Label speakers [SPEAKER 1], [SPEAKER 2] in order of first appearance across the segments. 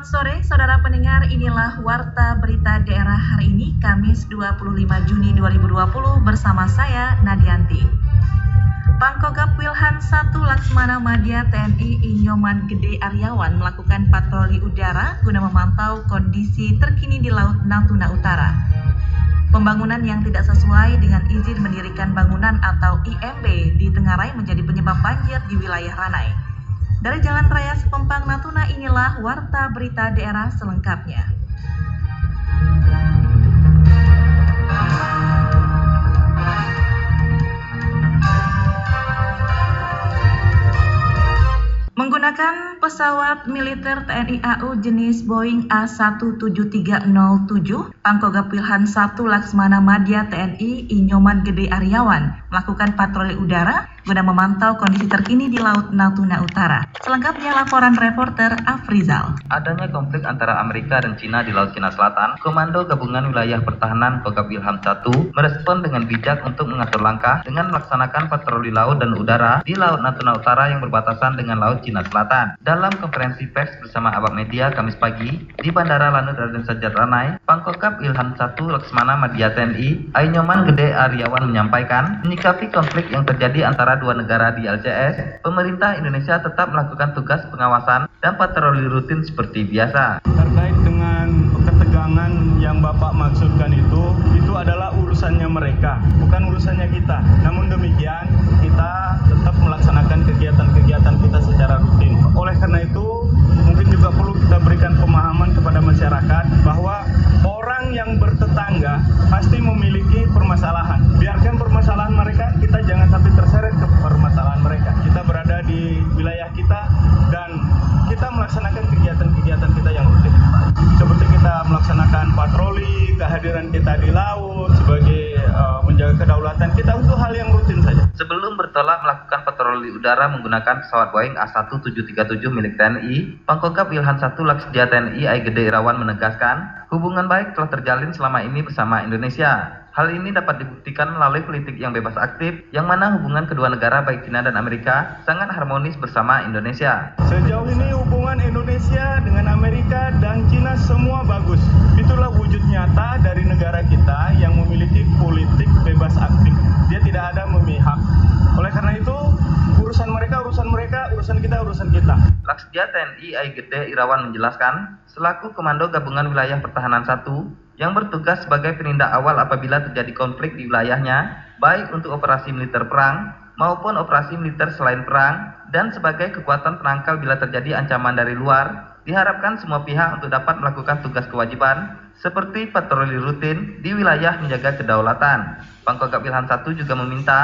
[SPEAKER 1] Selamat sore, saudara pendengar. Inilah Warta Berita Daerah hari ini, Kamis 25 Juni 2020 bersama saya, Nadianti. Pangkogap Wilhan 1 Laksmana Madya TNI Inyoman Gede Aryawan melakukan patroli udara guna memantau kondisi terkini di Laut Natuna Utara. Pembangunan yang tidak sesuai dengan izin mendirikan bangunan atau IMB di Tengarai menjadi penyebab banjir di wilayah Ranai. Dari Jalan Raya Sepempang Natuna inilah warta berita daerah selengkapnya. Menggunakan pesawat militer TNI AU jenis Boeing A17307, Pangkogap Wilhan 1 Laksmana Madya TNI Inyoman Gede Aryawan melakukan patroli udara guna memantau kondisi terkini di Laut Natuna Utara. Selengkapnya laporan reporter Afrizal.
[SPEAKER 2] Adanya konflik antara Amerika dan Cina di Laut Cina Selatan, Komando Gabungan Wilayah Pertahanan Kogab Wilham 1 merespon dengan bijak untuk mengatur langkah dengan melaksanakan patroli laut dan udara di Laut Natuna Utara yang berbatasan dengan Laut Cina Selatan. Dalam konferensi pers bersama awak media Kamis pagi di Bandara Lanut Raden Sajat Ranai, Pangkogap Ilham 1 Laksmana Madya TNI Ainyoman Gede Aryawan menyampaikan menyikapi konflik yang terjadi antara dua negara di LCS, pemerintah Indonesia tetap melakukan tugas pengawasan dan patroli rutin seperti biasa.
[SPEAKER 3] Terkait dengan ketegangan yang Bapak maksudkan itu, itu adalah urusannya mereka, bukan urusannya kita. Namun demikian, kita tetap melaksanakan kegiatan-kegiatan kita secara rutin. Oleh karena itu, mungkin juga perlu kita berikan pemahaman kepada masyarakat bahwa orang yang bertetangga pasti memiliki permasalahan. Biarkan permasalahan mereka, kita jangan sampai terseret ke permasalahan mereka. Kita berada di wilayah kita dan kita melaksanakan kegiatan-kegiatan kita yang rutin. Seperti kita melaksanakan patroli, kehadiran kita di laut sebagai uh, menjaga kedaulatan kita untuk hal yang rutin saja.
[SPEAKER 2] Sebelum bertolak melakukan patroli udara menggunakan pesawat Boeing A1737 milik TNI, Pangkogap Wilhan 1 Laksdia TNI Ai Gede Irawan menegaskan, hubungan baik telah terjalin selama ini bersama Indonesia. Hal ini dapat dibuktikan melalui politik yang bebas aktif, yang mana hubungan kedua negara baik Cina dan Amerika sangat harmonis bersama Indonesia.
[SPEAKER 3] Sejauh ini hubungan Indonesia dengan Amerika dan Cina semua bagus. Itulah wujud nyata dari negara kita yang memiliki politik bebas aktif. Dia tidak ada memihak. Oleh karena itu, urusan mereka, urusan mereka, urusan kita, urusan kita.
[SPEAKER 2] Laksdia TNI Ai Gede Irawan menjelaskan, selaku Komando Gabungan Wilayah Pertahanan 1, yang bertugas sebagai penindak awal apabila terjadi konflik di wilayahnya, baik untuk operasi militer perang maupun operasi militer selain perang, dan sebagai kekuatan penangkal bila terjadi ancaman dari luar, diharapkan semua pihak untuk dapat melakukan tugas kewajiban seperti patroli rutin di wilayah menjaga kedaulatan. Pangkogap Wilhan 1 juga meminta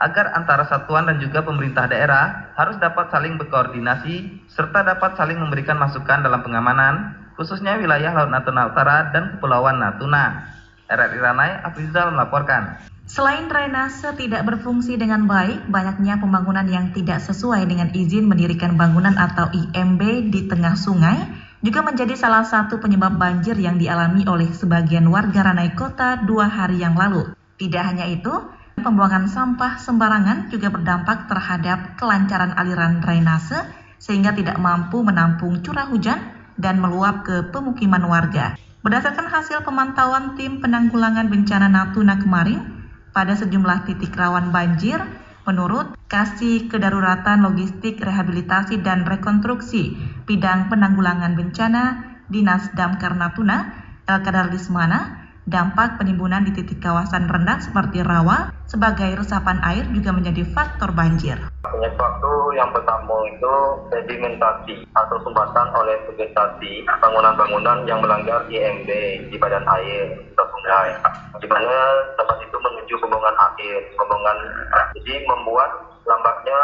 [SPEAKER 2] agar antara satuan dan juga pemerintah daerah harus dapat saling berkoordinasi serta dapat saling memberikan masukan dalam pengamanan khususnya wilayah Laut Natuna Utara dan Kepulauan Natuna. RRI Ranai, Afrizal melaporkan.
[SPEAKER 1] Selain drainase tidak berfungsi dengan baik, banyaknya pembangunan yang tidak sesuai dengan izin mendirikan bangunan atau IMB di tengah sungai juga menjadi salah satu penyebab banjir yang dialami oleh sebagian warga Ranai Kota dua hari yang lalu. Tidak hanya itu, pembuangan sampah sembarangan juga berdampak terhadap kelancaran aliran drainase sehingga tidak mampu menampung curah hujan dan meluap ke pemukiman warga. Berdasarkan hasil pemantauan tim penanggulangan bencana Natuna kemarin, pada sejumlah titik rawan banjir, menurut Kasih Kedaruratan Logistik Rehabilitasi dan Rekonstruksi Bidang Penanggulangan Bencana Dinas Damkar Natuna, El Kadar Lismana, Dampak penimbunan di titik kawasan rendah seperti rawa sebagai resapan air juga menjadi faktor banjir.
[SPEAKER 4] Itu yang pertama itu sedimentasi atau sumbatan oleh vegetasi bangunan-bangunan yang melanggar IMB di badan air atau sungai. Di mana tempat itu menuju pembuangan air, pembuangan jadi membuat lambatnya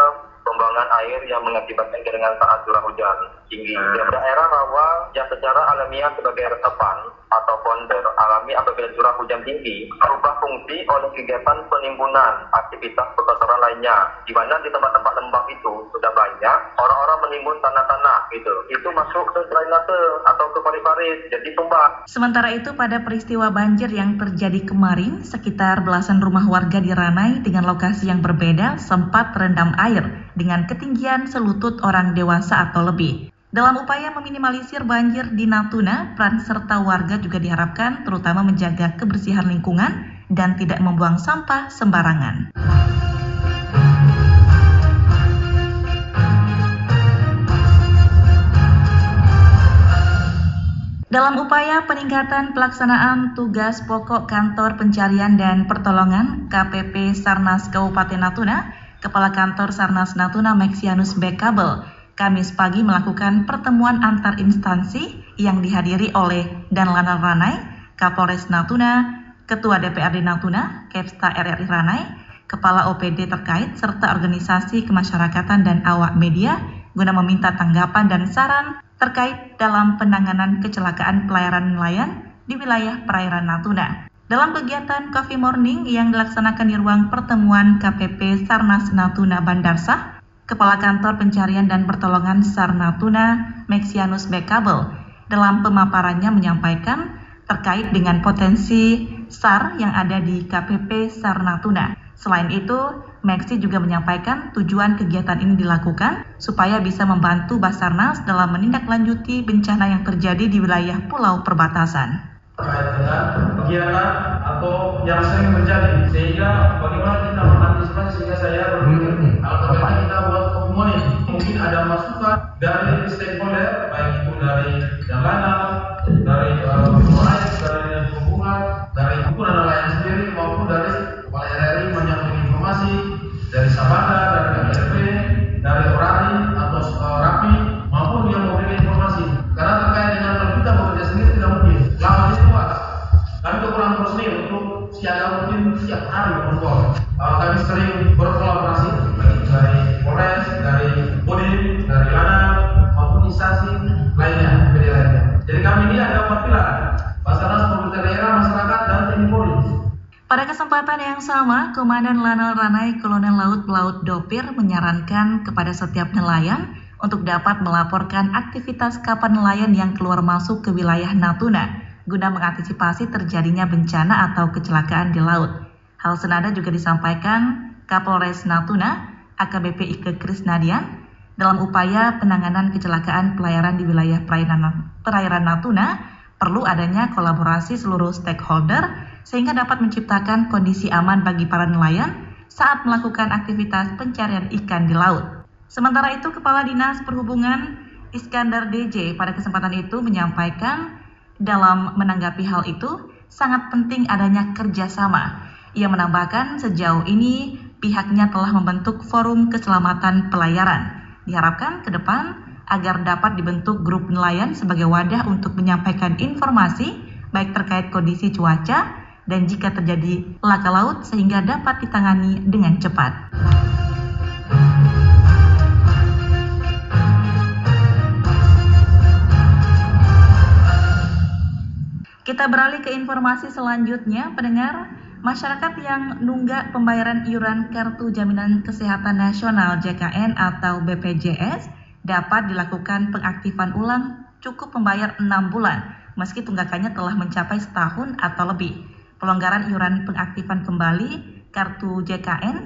[SPEAKER 4] pembuangan air yang mengakibatkan keringan saat curah hujan. Tinggi. Di daerah rawa yang secara alamiah sebagai resapan atau ponder alami apabila curah hujan tinggi berubah fungsi oleh kegiatan penimbunan aktivitas perkotoran lainnya di mana di tempat-tempat lembab itu sudah banyak orang-orang menimbun tanah-tanah gitu. Itu masuk ke drainase atau ke parit-parit jadi sumbat
[SPEAKER 1] sementara itu pada peristiwa banjir yang terjadi kemarin sekitar belasan rumah warga di Ranai dengan lokasi yang berbeda sempat terendam air dengan ketinggian selutut orang dewasa atau lebih Dalam upaya meminimalisir banjir di Natuna, peran serta warga juga diharapkan terutama menjaga kebersihan lingkungan dan tidak membuang sampah sembarangan. Dalam upaya peningkatan pelaksanaan tugas pokok Kantor Pencarian dan Pertolongan KPP Sarnas Kabupaten Natuna, Kepala Kantor Sarnas Natuna Maxianus Bekabel Kamis pagi melakukan pertemuan antar instansi yang dihadiri oleh Dan Lana Ranai, Kapolres Natuna, Ketua DPRD Natuna, Kepsta RRI Ranai, Kepala OPD terkait, serta organisasi kemasyarakatan dan awak media guna meminta tanggapan dan saran terkait dalam penanganan kecelakaan pelayaran nelayan di wilayah perairan Natuna. Dalam kegiatan Coffee Morning yang dilaksanakan di ruang pertemuan KPP Sarnas Natuna Bandarsah, Kepala Kantor Pencarian dan Pertolongan SAR Natuna, Mexianus Bekabel, dalam pemaparannya menyampaikan terkait dengan potensi SAR yang ada di KPP SAR Natuna. Selain itu, Mexi juga menyampaikan tujuan kegiatan ini dilakukan supaya bisa membantu Basarnas dalam menindaklanjuti bencana yang terjadi di wilayah pulau perbatasan.
[SPEAKER 5] Terkait dengan kegiatan atau yang sering terjadi, sehingga bagaimana kita mengantisipasi sehingga saya berpikir hmm. kalau kita buat komunik mungkin ada masukan dari stakeholder baik itu dari Jalana, mungkin setiap hari on Uh, kami sering berkolaborasi dari Polres, dari Kodim, dari Lana, maupun instansi lainnya, PD lainnya. Jadi kami ini ada empat pilar, Basarnas, pemerintah daerah, masyarakat, dan TNI Polri.
[SPEAKER 1] Pada kesempatan yang sama, Komandan Lanal Ranai Kolonel Laut Pelaut Dopir menyarankan kepada setiap nelayan untuk dapat melaporkan aktivitas kapal nelayan yang keluar masuk ke wilayah Natuna guna mengantisipasi terjadinya bencana atau kecelakaan di laut. Hal senada juga disampaikan Kapolres Natuna, AKBP Ike Krisnadian, dalam upaya penanganan kecelakaan pelayaran di wilayah perairan, perairan Natuna, perlu adanya kolaborasi seluruh stakeholder sehingga dapat menciptakan kondisi aman bagi para nelayan saat melakukan aktivitas pencarian ikan di laut. Sementara itu, Kepala Dinas Perhubungan Iskandar DJ pada kesempatan itu menyampaikan dalam menanggapi hal itu sangat penting adanya kerjasama ia menambahkan sejauh ini pihaknya telah membentuk forum keselamatan pelayaran. Diharapkan ke depan agar dapat dibentuk grup nelayan sebagai wadah untuk menyampaikan informasi baik terkait kondisi cuaca dan jika terjadi laka laut sehingga dapat ditangani dengan cepat. Kita beralih ke informasi selanjutnya, pendengar. Masyarakat yang nunggak pembayaran iuran Kartu Jaminan Kesehatan Nasional JKN atau BPJS dapat dilakukan pengaktifan ulang cukup membayar 6 bulan meski tunggakannya telah mencapai setahun atau lebih. Pelonggaran iuran pengaktifan kembali kartu JKN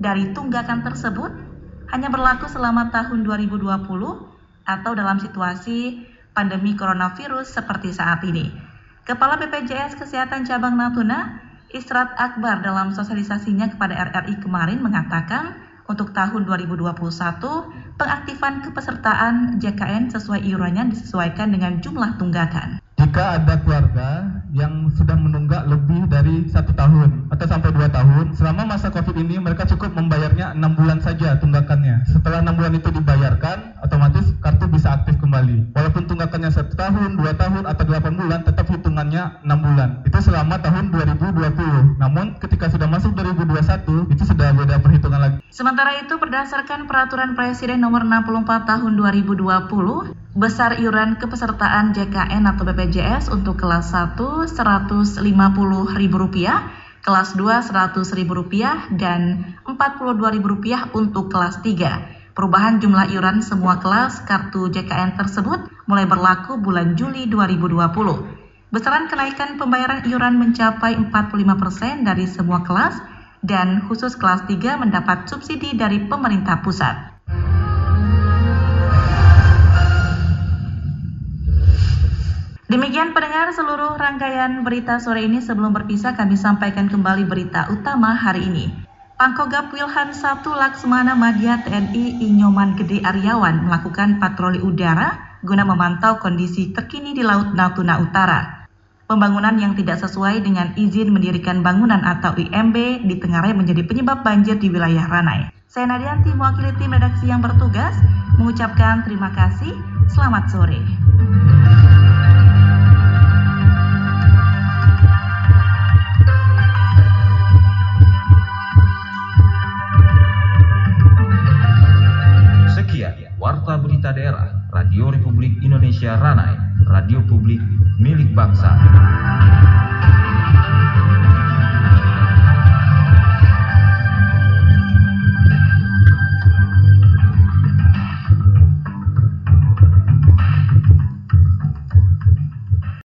[SPEAKER 1] dari tunggakan tersebut hanya berlaku selama tahun 2020 atau dalam situasi pandemi coronavirus seperti saat ini. Kepala BPJS Kesehatan Cabang Natuna, Istrat Akbar dalam sosialisasinya kepada RRI kemarin mengatakan untuk tahun 2021 pengaktifan kepesertaan JKN sesuai iurannya disesuaikan dengan jumlah tunggakan
[SPEAKER 6] jika ada keluarga yang sudah menunggak lebih dari satu tahun atau sampai dua tahun, selama masa COVID ini mereka cukup membayarnya enam bulan saja tunggakannya. Setelah enam bulan itu dibayarkan, otomatis kartu bisa aktif kembali. Walaupun tunggakannya satu tahun, dua tahun, atau delapan bulan, hitungannya enam bulan. Itu selama tahun 2020. Namun ketika sudah masuk 2021, itu sudah beda perhitungan lagi.
[SPEAKER 1] Sementara itu, berdasarkan peraturan Presiden nomor 64 tahun 2020, Besar iuran kepesertaan JKN atau BPJS untuk kelas 1 Rp150.000, kelas 2 Rp100.000 dan Rp42.000 untuk kelas 3. Perubahan jumlah iuran semua kelas kartu JKN tersebut mulai berlaku bulan Juli 2020. Besaran kenaikan pembayaran iuran mencapai 45% dari semua kelas dan khusus kelas 3 mendapat subsidi dari pemerintah pusat. Demikian pendengar seluruh rangkaian berita sore ini sebelum berpisah kami sampaikan kembali berita utama hari ini. Pangkogap Wilhan 1 Laksmana Madya TNI Inyoman Gede Aryawan melakukan patroli udara guna memantau kondisi terkini di Laut Natuna Utara. Pembangunan yang tidak sesuai dengan izin mendirikan bangunan atau IMB di Tenggarai menjadi penyebab banjir di wilayah Ranai. Saya Nadianti mewakili tim redaksi yang bertugas mengucapkan terima kasih. Selamat sore.
[SPEAKER 7] Sekian Warta Berita Daerah Radio Republik Indonesia Ranai, radio publik milik bangsa.